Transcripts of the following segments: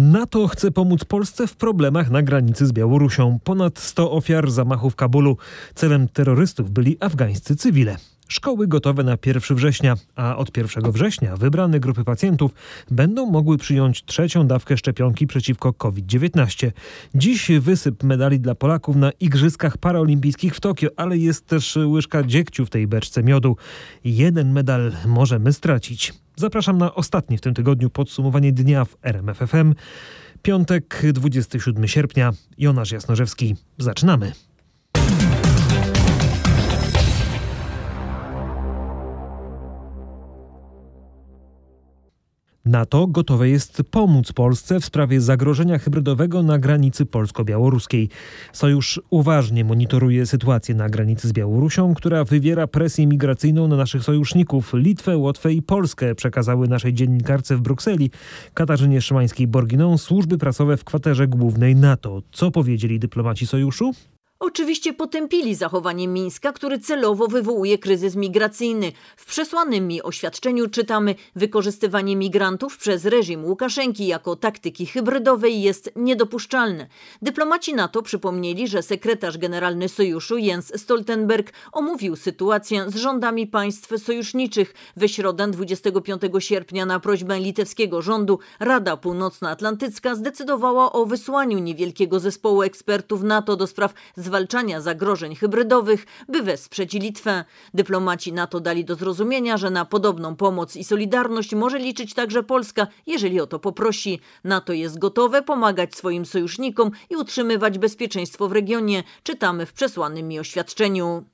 NATO chce pomóc Polsce w problemach na granicy z Białorusią. Ponad 100 ofiar zamachu w Kabulu. Celem terrorystów byli afgańscy cywile. Szkoły gotowe na 1 września, a od 1 września wybrane grupy pacjentów będą mogły przyjąć trzecią dawkę szczepionki przeciwko COVID-19. Dziś wysyp medali dla Polaków na Igrzyskach Paraolimpijskich w Tokio, ale jest też łyżka dziegciu w tej beczce miodu. Jeden medal możemy stracić. Zapraszam na ostatnie w tym tygodniu podsumowanie dnia w RMFFM. Piątek, 27 sierpnia. Jonasz Jasnorzewski. Zaczynamy. NATO gotowe jest pomóc Polsce w sprawie zagrożenia hybrydowego na granicy polsko-białoruskiej. Sojusz uważnie monitoruje sytuację na granicy z Białorusią, która wywiera presję migracyjną na naszych sojuszników Litwę, Łotwę i Polskę, przekazały naszej dziennikarce w Brukseli Katarzynie Szymańskiej-Borginą służby prasowe w kwaterze głównej NATO. Co powiedzieli dyplomaci sojuszu? Oczywiście potępili zachowanie Mińska, który celowo wywołuje kryzys migracyjny. W przesłanym mi oświadczeniu czytamy: Wykorzystywanie migrantów przez reżim Łukaszenki jako taktyki hybrydowej jest niedopuszczalne. Dyplomaci NATO przypomnieli, że sekretarz generalny sojuszu Jens Stoltenberg omówił sytuację z rządami państw sojuszniczych. We środę 25 sierpnia na prośbę litewskiego rządu Rada Północnoatlantycka zdecydowała o wysłaniu niewielkiego zespołu ekspertów NATO do spraw zwalczania zagrożeń hybrydowych, by wesprzeć Litwę. Dyplomaci NATO dali do zrozumienia, że na podobną pomoc i solidarność może liczyć także Polska, jeżeli o to poprosi. NATO jest gotowe pomagać swoim sojusznikom i utrzymywać bezpieczeństwo w regionie, czytamy w przesłanym mi oświadczeniu.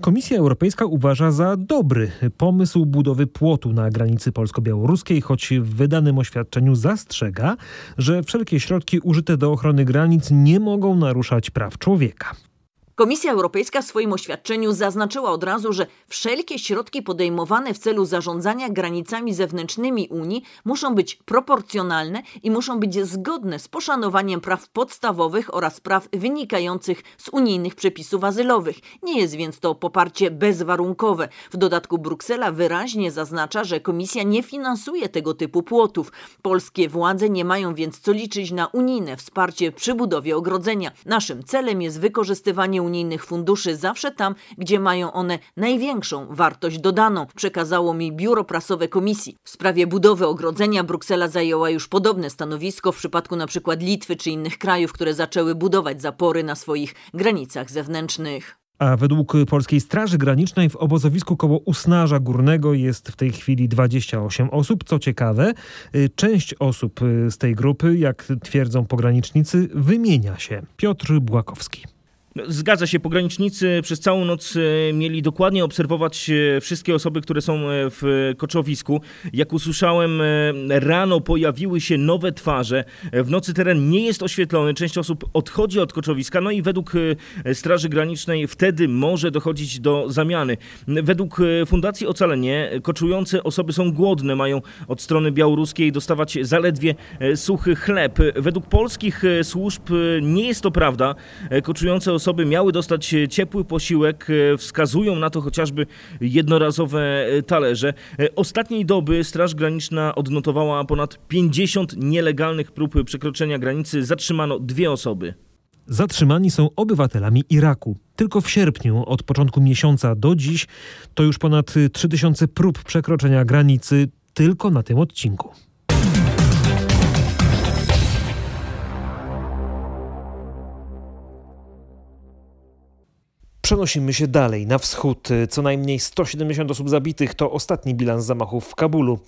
Komisja Europejska uważa za dobry pomysł budowy płotu na granicy polsko-białoruskiej, choć w wydanym oświadczeniu zastrzega, że wszelkie środki użyte do ochrony granic nie mogą naruszać praw człowieka. Komisja Europejska w swoim oświadczeniu zaznaczyła od razu, że wszelkie środki podejmowane w celu zarządzania granicami zewnętrznymi Unii muszą być proporcjonalne i muszą być zgodne z poszanowaniem praw podstawowych oraz praw wynikających z unijnych przepisów azylowych. Nie jest więc to poparcie bezwarunkowe. W dodatku Bruksela wyraźnie zaznacza, że Komisja nie finansuje tego typu płotów. Polskie władze nie mają więc co liczyć na unijne wsparcie przy budowie ogrodzenia. Naszym celem jest wykorzystywanie unijnych funduszy zawsze tam, gdzie mają one największą wartość dodaną, przekazało mi biuro prasowe komisji. W sprawie budowy ogrodzenia Bruksela zajęła już podobne stanowisko w przypadku np. Litwy czy innych krajów, które zaczęły budować zapory na swoich granicach zewnętrznych. A według Polskiej Straży Granicznej w obozowisku koło Usnarza Górnego jest w tej chwili 28 osób. Co ciekawe, y, część osób y, z tej grupy, jak twierdzą pogranicznicy, wymienia się. Piotr Błakowski. Zgadza się, pogranicznicy przez całą noc e, mieli dokładnie obserwować e, wszystkie osoby, które są e, w koczowisku. Jak usłyszałem, rano pojawiły się nowe twarze. W nocy teren nie jest oświetlony, część osób odchodzi od koczowiska, no i według Straży Granicznej wtedy może dochodzić do zamiany. Według Fundacji Ocalenie koczujące osoby są głodne, mają od strony białoruskiej dostawać zaledwie suchy chleb. Według polskich służb nie jest to prawda. Koczujące osoby osoby miały dostać e, ciepły posiłek, e, wskazują na to chociażby jednorazowe e, talerze. Ostatniej doby Straż Graniczna odnotowała ponad 50 nielegalnych prób przekroczenia granicy. Zatrzymano dwie osoby. Zatrzymani są obywatelami Iraku. Tylko w sierpniu, od początku miesiąca do dziś, to już ponad 3000 prób przekroczenia granicy tylko na tym odcinku. Przenosimy się dalej, na wschód. Co najmniej 170 osób zabitych to ostatni bilans zamachów w Kabulu.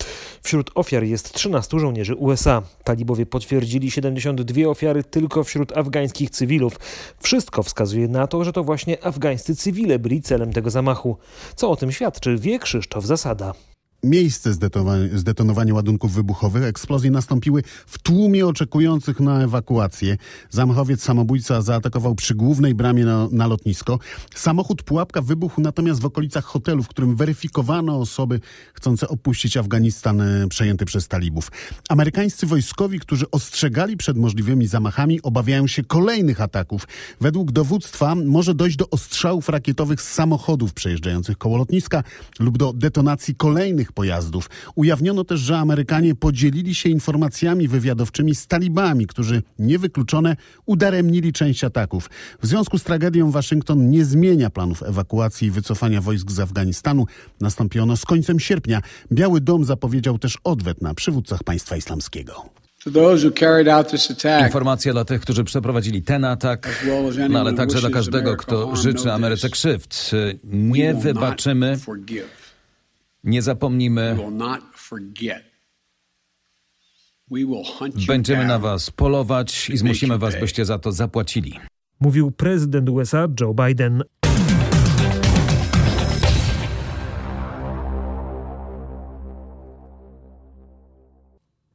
Wśród ofiar jest 13 żołnierzy USA. Talibowie potwierdzili 72 ofiary tylko wśród afgańskich cywilów. Wszystko wskazuje na to, że to właśnie afgańscy cywile byli celem tego zamachu. Co o tym świadczy, wie Krzysztof Zasada. Miejsce zdetonowania ładunków wybuchowych eksplozje nastąpiły w tłumie oczekujących na ewakuację. Zamachowiec samobójca zaatakował przy głównej bramie na, na, lotnisko. Samochód pułapka wybuchł natomiast w okolicach hotelu, w którym weryfikowano osoby chcące opuścić Afganistan e, przejęty przez talibów. Amerykańscy wojskowi, którzy ostrzegali przed możliwymi zamachami, obawiają się kolejnych ataków. Według dowództwa może dojść do ostrzałów rakietowych z samochodów przejeżdżających koło lotniska lub do detonacji kolejnych innych pojazdów. Ujawniono też, że Amerykanie podzielili się informacjami wywiadowczymi z talibami, którzy niewykluczone udaremnili część ataków. W związku z tragedią Waszyngton nie zmienia planów ewakuacji i wycofania wojsk z Afganistanu. Nastąpi ono z końcem sierpnia. Biały Dom zapowiedział też odwet na przywódcach państwa islamskiego. Informacja dla tych, którzy przeprowadzili ten atak, no ale także dla każdego, kto życzy Ameryce krzywd. Nie wybaczymy, nie zapomnimy. Będziemy na was polować i zmusimy was, byście za to zapłacili. Mówił prezydent USA Joe Biden.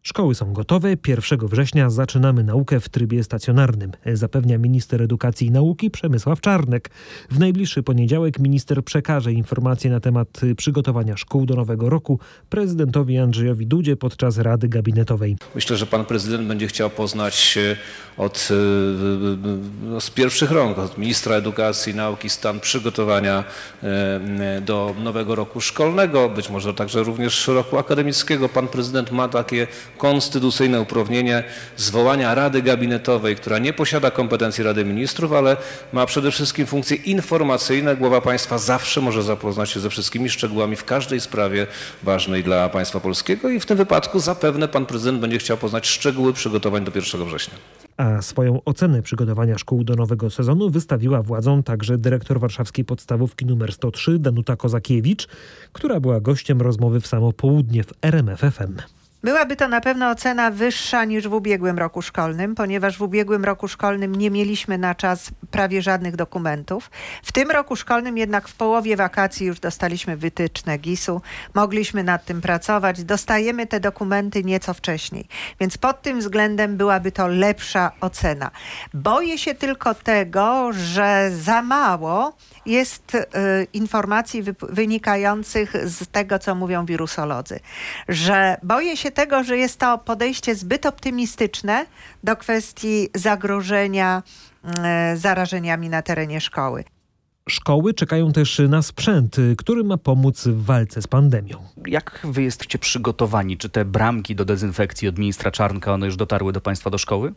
Szkoły są gotowe. 1 września zaczynamy naukę w trybie stacjonarnym, zapewnia minister edukacji i nauki Przemysław Czarnek. W najbliższy poniedziałek minister przekaże informacje na temat przygotowania szkół do nowego roku prezydentowi Andrzejowi Dudzie podczas Rady Gabinetowej. Myślę, że pan prezydent będzie chciał poznać od, no, z pierwszych rąk, od ministra edukacji i nauki stan przygotowania do nowego roku szkolnego, być może także również roku akademickiego. Pan prezydent ma takie konstytucyjne uprawnienie zwołania Rady Gabinetowej, która nie posiada kompetencji Rady Ministrów, ale ma przede wszystkim funkcje informacyjne. Głowa państwa zawsze może zapoznać się ze wszystkimi szczegółami w każdej sprawie ważnej dla państwa polskiego i w tym wypadku zapewne pan prezydent będzie chciał poznać szczegóły przygotowań do 1 września. A swoją ocenę przygotowania szkół do nowego sezonu wystawiła władzom także dyrektor warszawskiej podstawówki nr 103 Danuta Kozakiewicz, która była gościem rozmowy w samo południe w RMFFM. Byłaby to na pewno ocena wyższa niż w ubiegłym roku szkolnym, ponieważ w ubiegłym roku szkolnym nie mieliśmy na czas prawie żadnych dokumentów. W tym roku szkolnym jednak w połowie wakacji już dostaliśmy wytyczne GIS-u, mogliśmy nad tym pracować, dostajemy te dokumenty nieco wcześniej, więc pod tym względem byłaby to lepsza ocena. Boję się tylko tego, że za mało jest y, informacji wynikających z tego, co mówią wirusolodzy, że boję się tego, że jest to podejście zbyt optymistyczne do kwestii zagrożenia y, zarażeniami na terenie szkoły. Szkoły czekają też na sprzęt, który ma pomóc w walce z pandemią. Jak wy jesteście przygotowani? Czy te bramki do dezynfekcji od ministra Czarnka, one już dotarły do państwa do szkoły?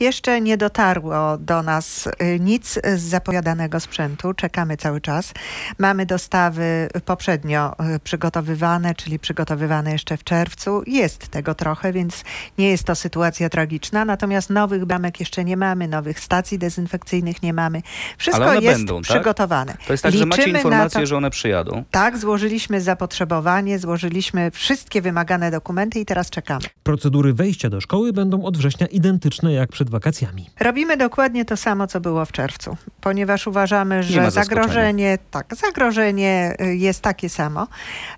Jeszcze nie dotarło do nas y, nic z zapowiadanego sprzętu. Czekamy cały czas. Mamy dostawy poprzednio y, przygotowywane, czyli przygotowywane jeszcze w czerwcu. Jest tego trochę, więc nie jest to sytuacja tragiczna. Natomiast nowych bramek jeszcze nie mamy, nowych stacji dezynfekcyjnych nie mamy. Wszystko jest będą, przygotowane. Tak? To jest tak, Liczymy że macie informację, to... że one przyjadą? Tak, złożyliśmy zapotrzebowanie, złożyliśmy wszystkie wymagane dokumenty i teraz czekamy. Procedury wejścia do szkoły będą od września identyczne jak przed wakacjami. Robimy dokładnie to samo, co było w czerwcu, ponieważ uważamy, że zagrożenie, tak, zagrożenie y, jest takie samo.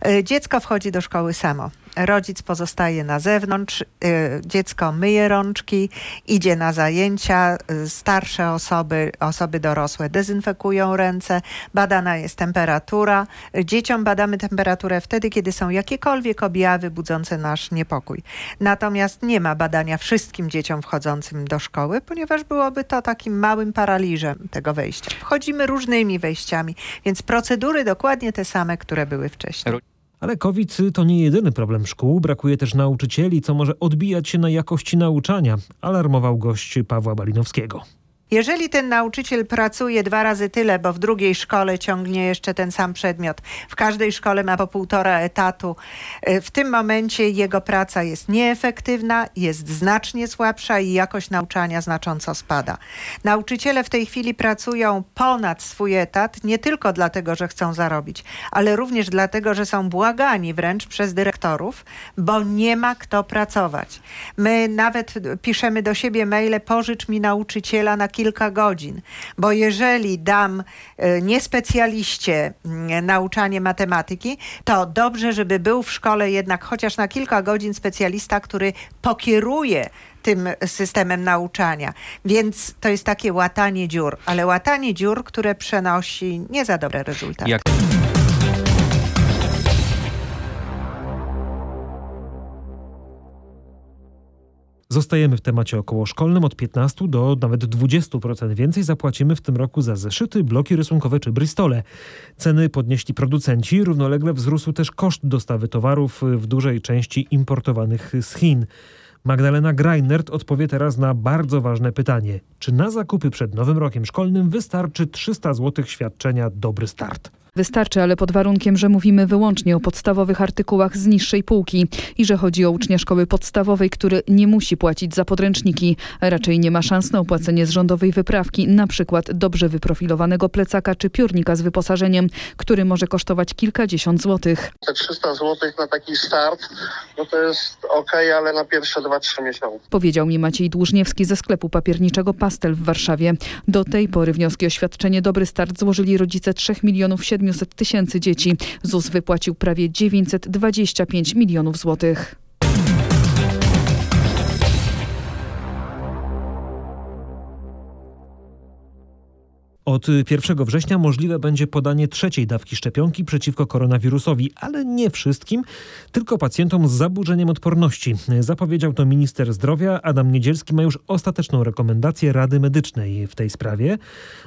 Y, dziecko wchodzi do szkoły samo rodzic pozostaje na zewnątrz, y, dziecko myje rączki, idzie na zajęcia, y, starsze osoby, osoby dorosłe dezynfekują ręce, badana jest temperatura. Dzieciom badamy temperaturę wtedy, kiedy są jakiekolwiek objawy budzące nasz niepokój. Natomiast nie ma badania wszystkim dzieciom wchodzącym do szkoły, ponieważ byłoby to takim małym paraliżem tego wejścia. Wchodzimy różnymi wejściami, więc procedury dokładnie te same, które były wcześniej. Ale COVID to nie jedyny problem szkół. Brakuje też nauczycieli, co może odbijać się na jakości nauczania, alarmował gość Pawła Balinowskiego. Jeżeli ten nauczyciel pracuje dwa razy tyle, bo w drugiej szkole ciągnie jeszcze ten sam przedmiot, w każdej szkole ma po półtora etatu, y, w tym momencie jego praca jest nieefektywna, jest znacznie słabsza i jakość nauczania znacząco spada. Nauczyciele w tej chwili pracują ponad swój etat, nie tylko dlatego, że chcą zarobić, ale również dlatego, że są błagani wręcz przez dyrektorów, bo nie ma kto pracować. My nawet piszemy do siebie maile, pożycz mi nauczyciela na kilka kilka godzin, bo jeżeli dam e, niespecjaliście mm, nauczanie matematyki, to dobrze, żeby był w szkole jednak chociaż na kilka godzin specjalista, który pokieruje tym systemem nauczania. Więc to jest takie łatanie dziur, ale łatanie dziur, które przenosi nie za dobre rezultaty. Jak Zostajemy w temacie okołoszkolnym od 15 do nawet 20% więcej zapłacimy w tym roku za zeszyty, bloki rysunkowe czy bristole. Ceny podnieśli producenci, równolegle wzrósł też koszt dostawy towarów w dużej części importowanych z Chin. Magdalena Greinert odpowie teraz na bardzo ważne pytanie. Czy na zakupy przed nowym rokiem szkolnym wystarczy 300 zł świadczenia Dobry Start? Wystarczy, ale pod warunkiem, że mówimy wyłącznie o podstawowych artykułach z niższej półki i że chodzi o ucznia szkoły podstawowej, który nie musi płacić za podręczniki. Raczej nie ma szans na opłacenie z rządowej wyprawki, na przykład dobrze wyprofilowanego plecaka czy piórnika z wyposażeniem, który może kosztować kilkadziesiąt złotych. Te 300 złotych na taki start, no to jest ok, ale na pierwsze 2-3 miesiące. Powiedział mi Maciej Dłużniewski ze sklepu papierniczego Pastel w Warszawie. Do tej pory wnioski o świadczenie Dobry Start złożyli rodzice 3 milionów 7 700 tysięcy dzieci. ZUS wypłacił prawie 925 milionów złotych. Od 1 września możliwe będzie podanie trzeciej dawki szczepionki przeciwko koronawirusowi, ale nie wszystkim, tylko pacjentom z zaburzeniem odporności. Zapowiedział to minister zdrowia. Adam Niedzielski ma już ostateczną rekomendację Rady Medycznej w tej sprawie.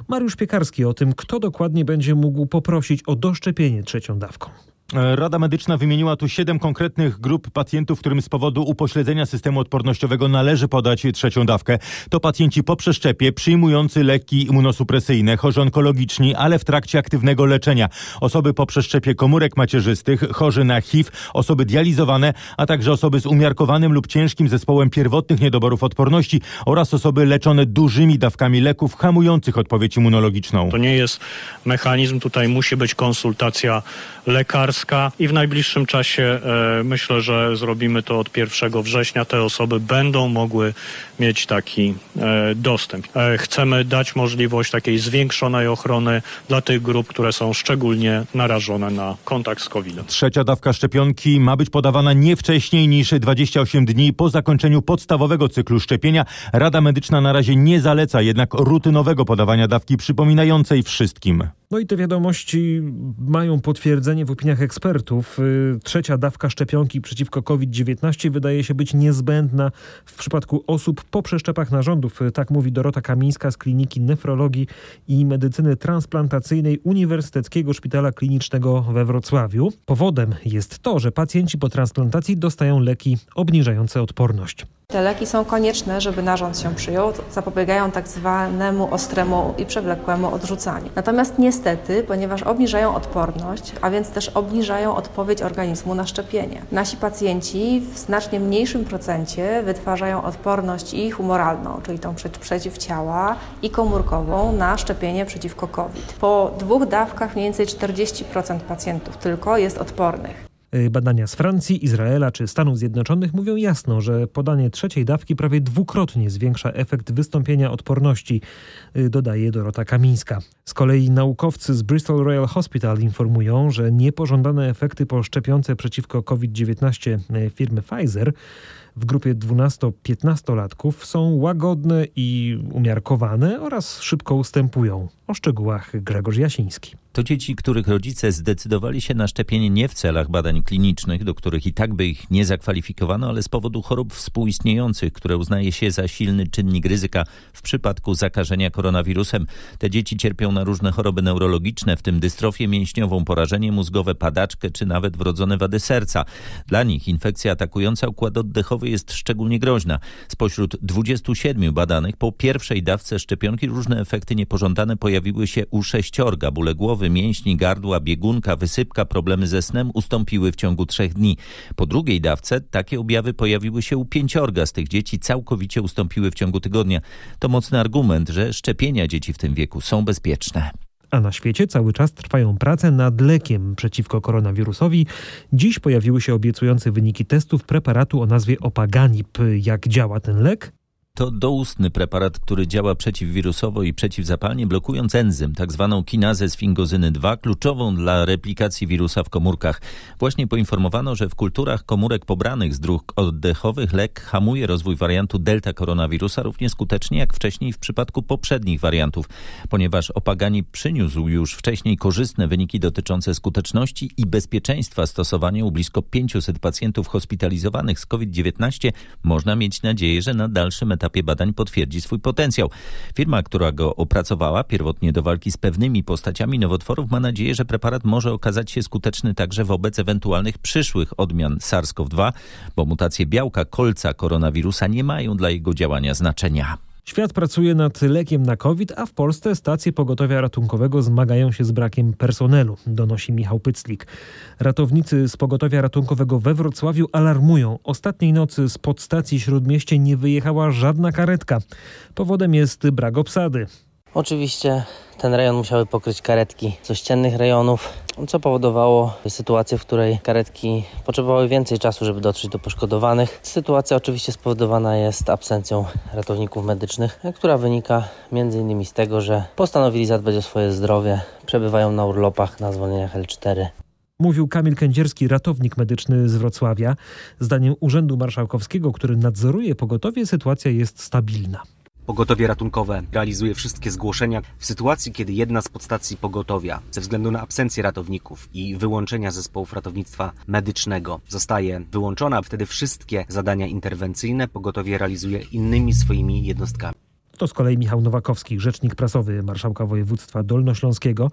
Mariusz Piekarski o tym, kto dokładnie będzie mógł poprosić o doszczepienie trzecią dawką. Rada Medyczna wymieniła tu siedem konkretnych grup pacjentów, którym z powodu upośledzenia systemu odpornościowego należy podać trzecią dawkę. To pacjenci po przeszczepie, przyjmujący leki immunosupresyjne, chorzy onkologiczni, ale w trakcie aktywnego leczenia. Osoby po przeszczepie komórek macierzystych, chorzy na HIV, osoby dializowane, a także osoby z umiarkowanym lub ciężkim zespołem pierwotnych niedoborów odporności oraz osoby leczone dużymi dawkami leków hamujących odpowiedź immunologiczną. To nie jest mechanizm, tutaj musi być konsultacja lekarska i w najbliższym czasie e, myślę, że zrobimy to od 1 września. Te osoby będą mogły mieć taki e, dostęp. E, chcemy dać możliwość takiej zwiększonej ochrony dla tych grup, które są szczególnie narażone na kontakt z COVID-em. Trzecia dawka szczepionki ma być podawana nie wcześniej niż 28 dni po zakończeniu podstawowego cyklu szczepienia. Rada Medyczna na razie nie zaleca jednak rutynowego podawania dawki przypominającej wszystkim. No i te wiadomości mają potwierdzenie w opiniach ekspertów. Y, trzecia dawka szczepionki przeciwko COVID-19 wydaje się być niezbędna w przypadku osób po przeszczepach narządów. Y, tak mówi Dorota Kamińska z Kliniki Nefrologii i Medycyny Transplantacyjnej Uniwersyteckiego Szpitala Klinicznego we Wrocławiu. Powodem jest to, że pacjenci po transplantacji dostają leki obniżające odporność. Te leki są konieczne, żeby narząd się przyjął, zapobiegają tak zwanemu ostremu i przewlekłemu odrzucaniu. Natomiast niestety, ponieważ obniżają odporność, a więc też obniżają odpowiedź organizmu na szczepienie. Nasi pacjenci w znacznie mniejszym procencie wytwarzają odporność i humoralną, czyli tą przeciwciała i komórkową na szczepienie przeciwko COVID. Po dwóch dawkach mniej więcej 40% pacjentów tylko jest odpornych. Y, badania z Francji, Izraela czy Stanów Zjednoczonych mówią jasno, że podanie trzeciej dawki prawie dwukrotnie zwiększa efekt wystąpienia odporności, y, dodaje Dorota Kamińska. Z kolei naukowcy z Bristol Royal Hospital informują, że niepożądane efekty po szczepionce przeciwko COVID-19 y, firmy Pfizer w grupie 12-15-latków są łagodne i umiarkowane oraz szybko ustępują. O szczegółach Grzegorz Jasiński. To dzieci, których rodzice zdecydowali się na szczepienie nie w celach badań klinicznych, do których i tak by ich nie zakwalifikowano, ale z powodu chorób współistniejących, które uznaje się za silny czynnik ryzyka w przypadku zakażenia koronawirusem. Te dzieci cierpią na różne choroby neurologiczne, w tym dystrofię mięśniową, porażenie mózgowe, padaczkę czy nawet wrodzone wady serca. Dla nich infekcja atakująca układ oddechowy jest szczególnie groźna. Spośród 27 badanych po pierwszej dawce szczepionki różne efekty niepożądane pojawiły się u sześciorga, bóle głowy, mięśni, gardła, biegunka, wysypka, problemy ze snem ustąpiły w ciągu trzech dni. Po drugiej dawce takie objawy pojawiły się u pięciorga z tych dzieci, całkowicie ustąpiły w ciągu tygodnia. To mocny argument, że szczepienia dzieci w tym wieku są bezpieczne. A na świecie cały czas trwają prace nad lekiem przeciwko koronawirusowi. Dziś pojawiły się obiecujące wyniki testów preparatu o nazwie Opaganib. Jak działa ten lek? To doustny preparat, który działa przeciwwirusowo i przeciwzapalnie, blokując enzym, tzw. Tak kinazę sfingozyny 2, kluczową dla replikacji wirusa w komórkach. Właśnie poinformowano, że w kulturach komórek pobranych z dróg oddechowych lek hamuje rozwój wariantu delta koronawirusa równie skutecznie jak wcześniej w przypadku poprzednich wariantów, ponieważ Opagani przyniósł już wcześniej korzystne wyniki dotyczące skuteczności i bezpieczeństwa stosowania u blisko 500 pacjentów hospitalizowanych z COVID-19, można mieć nadzieję, że na dalszym etapie badań potwierdzi swój potencjał. Firma, która go opracowała pierwotnie do walki z pewnymi postaciami nowotworów, ma nadzieję, że preparat może okazać się skuteczny także wobec ewentualnych przyszłych odmian SARS-CoV-2, bo mutacje białka kolca koronawirusa nie mają dla jego działania znaczenia. Świat pracuje nad lekiem na COVID, a w Polsce stacje pogotowia ratunkowego zmagają się z brakiem personelu, donosi Michał Pyclik. Ratownicy z pogotowia ratunkowego we Wrocławiu alarmują. Ostatniej nocy z podstacji Śródmieście nie wyjechała żadna karetka. Powodem jest brak obsady. Oczywiście ten rejon musiały pokryć karetki z ościennych rejonów, co powodowało sytuację, w której karetki potrzebowały więcej czasu, żeby dotrzeć do poszkodowanych. Sytuacja oczywiście spowodowana jest absencją ratowników medycznych, która wynika m.in. z tego, że postanowili zadbać o swoje zdrowie, przebywają na urlopach, na zwolnieniach L4. Mówił Kamil Kędzierski, ratownik medyczny z Wrocławia. Zdaniem Urzędu Marszałkowskiego, który nadzoruje pogotowie, sytuacja jest stabilna. Pogotowie ratunkowe realizuje wszystkie zgłoszenia w sytuacji, kiedy jedna z podstacji pogotowia ze względu na absencję ratowników i wyłączenia zespołów ratownictwa medycznego zostaje wyłączona. Wtedy wszystkie zadania interwencyjne pogotowie realizuje innymi swoimi jednostkami. To z kolei Michał Nowakowski, rzecznik prasowy Marszałka Województwa Dolnośląskiego.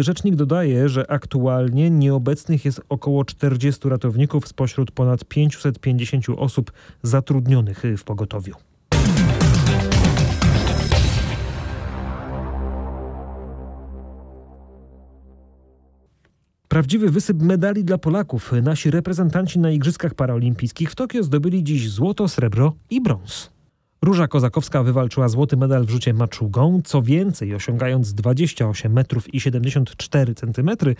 Rzecznik dodaje, że aktualnie nieobecnych jest około 40 ratowników spośród ponad 550 osób zatrudnionych w pogotowiu. Prawdziwy wysyp medali dla Polaków. Nasi reprezentanci na Igrzyskach Paraolimpijskich w Tokio zdobyli dziś złoto, srebro i brąz. Róża Kozakowska wywalczyła złoty medal w rzucie maczugą. Co więcej, osiągając 28 metrów i 74 centymetry,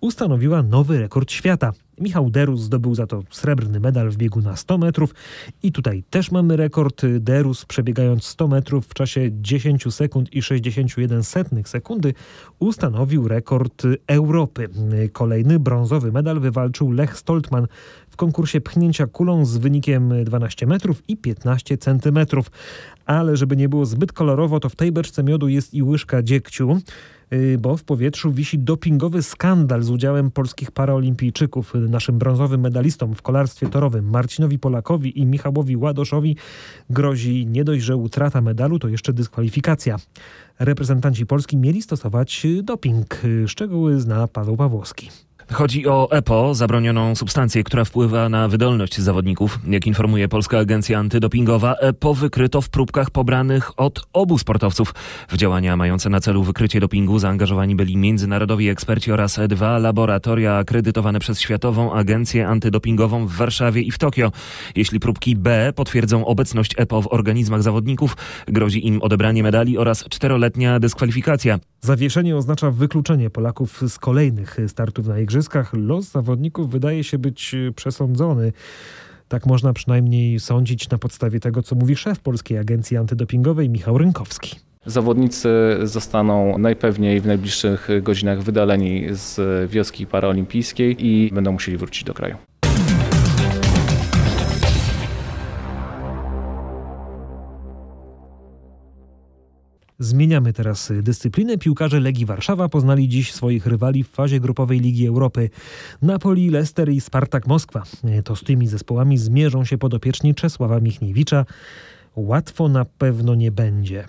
ustanowiła nowy rekord świata. Michał Derus zdobył za to srebrny medal w biegu na 100 metrów i tutaj też mamy rekord. Derus przebiegając 100 metrów w czasie 10 sekund i 61 setnych sekundy ustanowił rekord Europy. Kolejny brązowy medal wywalczył Lech Stoltman w konkursie pchnięcia kulą z wynikiem 12 metrów i 15 centymetrów. Ale żeby nie było zbyt kolorowo, to w tej beczce miodu jest i łyżka dziegciu. Y, bo w powietrzu wisi dopingowy skandal z udziałem polskich paraolimpijczyków. Naszym brązowym medalistom w kolarstwie torowym Marcinowi Polakowi i Michałowi Ładoszowi grozi nie dość, że utrata medalu, to jeszcze dyskwalifikacja. Reprezentanci Polski mieli stosować doping. Szczegóły zna Paweł Pawłowski. Chodzi o EPO, zabronioną substancję, która wpływa na wydolność zawodników. Jak informuje Polska Agencja Antydopingowa, EPO wykryto w próbkach pobranych od obu sportowców. W działania mające na celu wykrycie dopingu zaangażowani byli międzynarodowi eksperci oraz dwa laboratoria akredytowane przez Światową Agencję Antydopingową w Warszawie i w Tokio. Jeśli próbki B potwierdzą obecność EPO w organizmach zawodników, grozi im odebranie medali oraz czteroletnia dyskwalifikacja. Zawieszenie oznacza wykluczenie Polaków z kolejnych startów na igrzyskach. Los zawodników wydaje się być przesądzony. Tak można przynajmniej sądzić na podstawie tego, co mówi szef Polskiej Agencji Antydopingowej Michał Rynkowski. Zawodnicy zostaną najpewniej w najbliższych godzinach wydaleni z wioski paraolimpijskiej i będą musieli wrócić do kraju. Zmieniamy teraz dyscyplinę. Piłkarze Legii Warszawa poznali dziś swoich rywali w fazie grupowej Ligi Europy. Napoli, Leicester i Spartak Moskwa. To z tymi zespołami zmierzą się podopieczni Czesława Michniewicza. Łatwo na pewno nie będzie.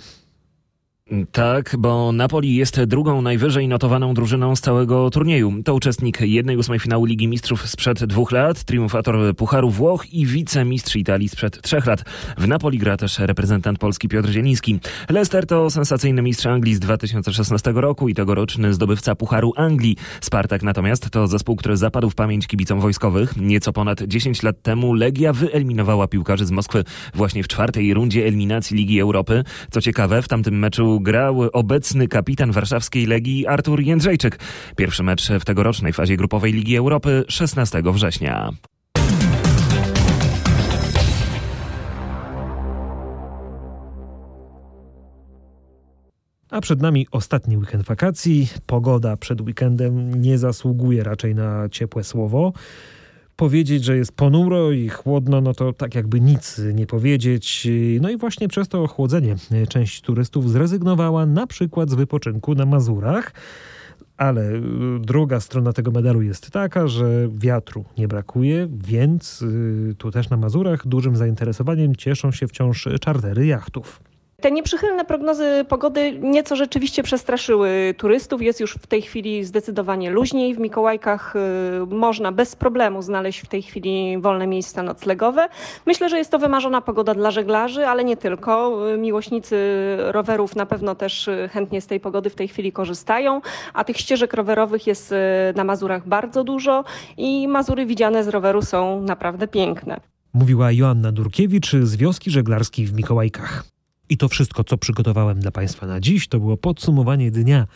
Tak, bo Napoli jest drugą najwyżej notowaną drużyną z całego turnieju. To uczestnik jednej ósmej finału Ligi Mistrzów sprzed dwóch lat, triumfator Pucharu Włoch i wicemistrz Italii sprzed trzech lat. W Napoli gra też reprezentant Polski Piotr Zieliński. Leicester to sensacyjny mistrz Anglii z 2016 roku i tegoroczny zdobywca Pucharu Anglii. Spartak natomiast to zespół, który zapadł w pamięć kibicom wojskowych. Nieco ponad 10 lat temu Legia wyeliminowała piłkarzy z Moskwy właśnie w czwartej rundzie eliminacji Ligi Europy. Co ciekawe, w tamtym meczu grał obecny kapitan warszawskiej Legii Artur Jędrzejczyk. Pierwszy mecz w tegorocznej fazie grupowej Ligi Europy 16 września. A przed nami ostatni weekend wakacji. Pogoda przed weekendem nie zasługuje raczej na ciepłe słowo. Powiedzieć, że jest ponuro i chłodno, no to tak jakby nic nie powiedzieć. No i właśnie przez to ochłodzenie część turystów zrezygnowała na przykład z wypoczynku na Mazurach. Ale y, druga strona tego medalu jest taka, że wiatru nie brakuje, więc y, tu też na Mazurach dużym zainteresowaniem cieszą się wciąż czartery jachtów. Te nieprzychylne prognozy pogody nieco rzeczywiście przestraszyły turystów. Jest już w tej chwili zdecydowanie luźniej. W Mikołajkach y, można bez problemu znaleźć w tej chwili wolne miejsca noclegowe. Myślę, że jest to wymarzona pogoda dla żeglarzy, ale nie tylko. Miłośnicy rowerów na pewno też y, chętnie z tej pogody w tej chwili korzystają, a tych ścieżek rowerowych jest y, na Mazurach bardzo dużo i Mazury widziane z roweru są naprawdę piękne. Mówiła Joanna Durkiewicz z wioski żeglarskiej w Mikołajkach. I to wszystko, co przygotowałem dla Państwa na dziś, to było podsumowanie dnia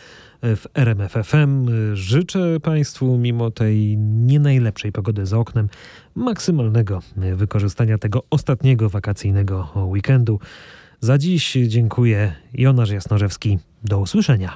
w RMFFM. Życzę Państwu, mimo tej nie najlepszej pogody za oknem, maksymalnego wykorzystania tego ostatniego wakacyjnego weekendu. Za dziś dziękuję. Jonasz Jasnorzewski. Do usłyszenia.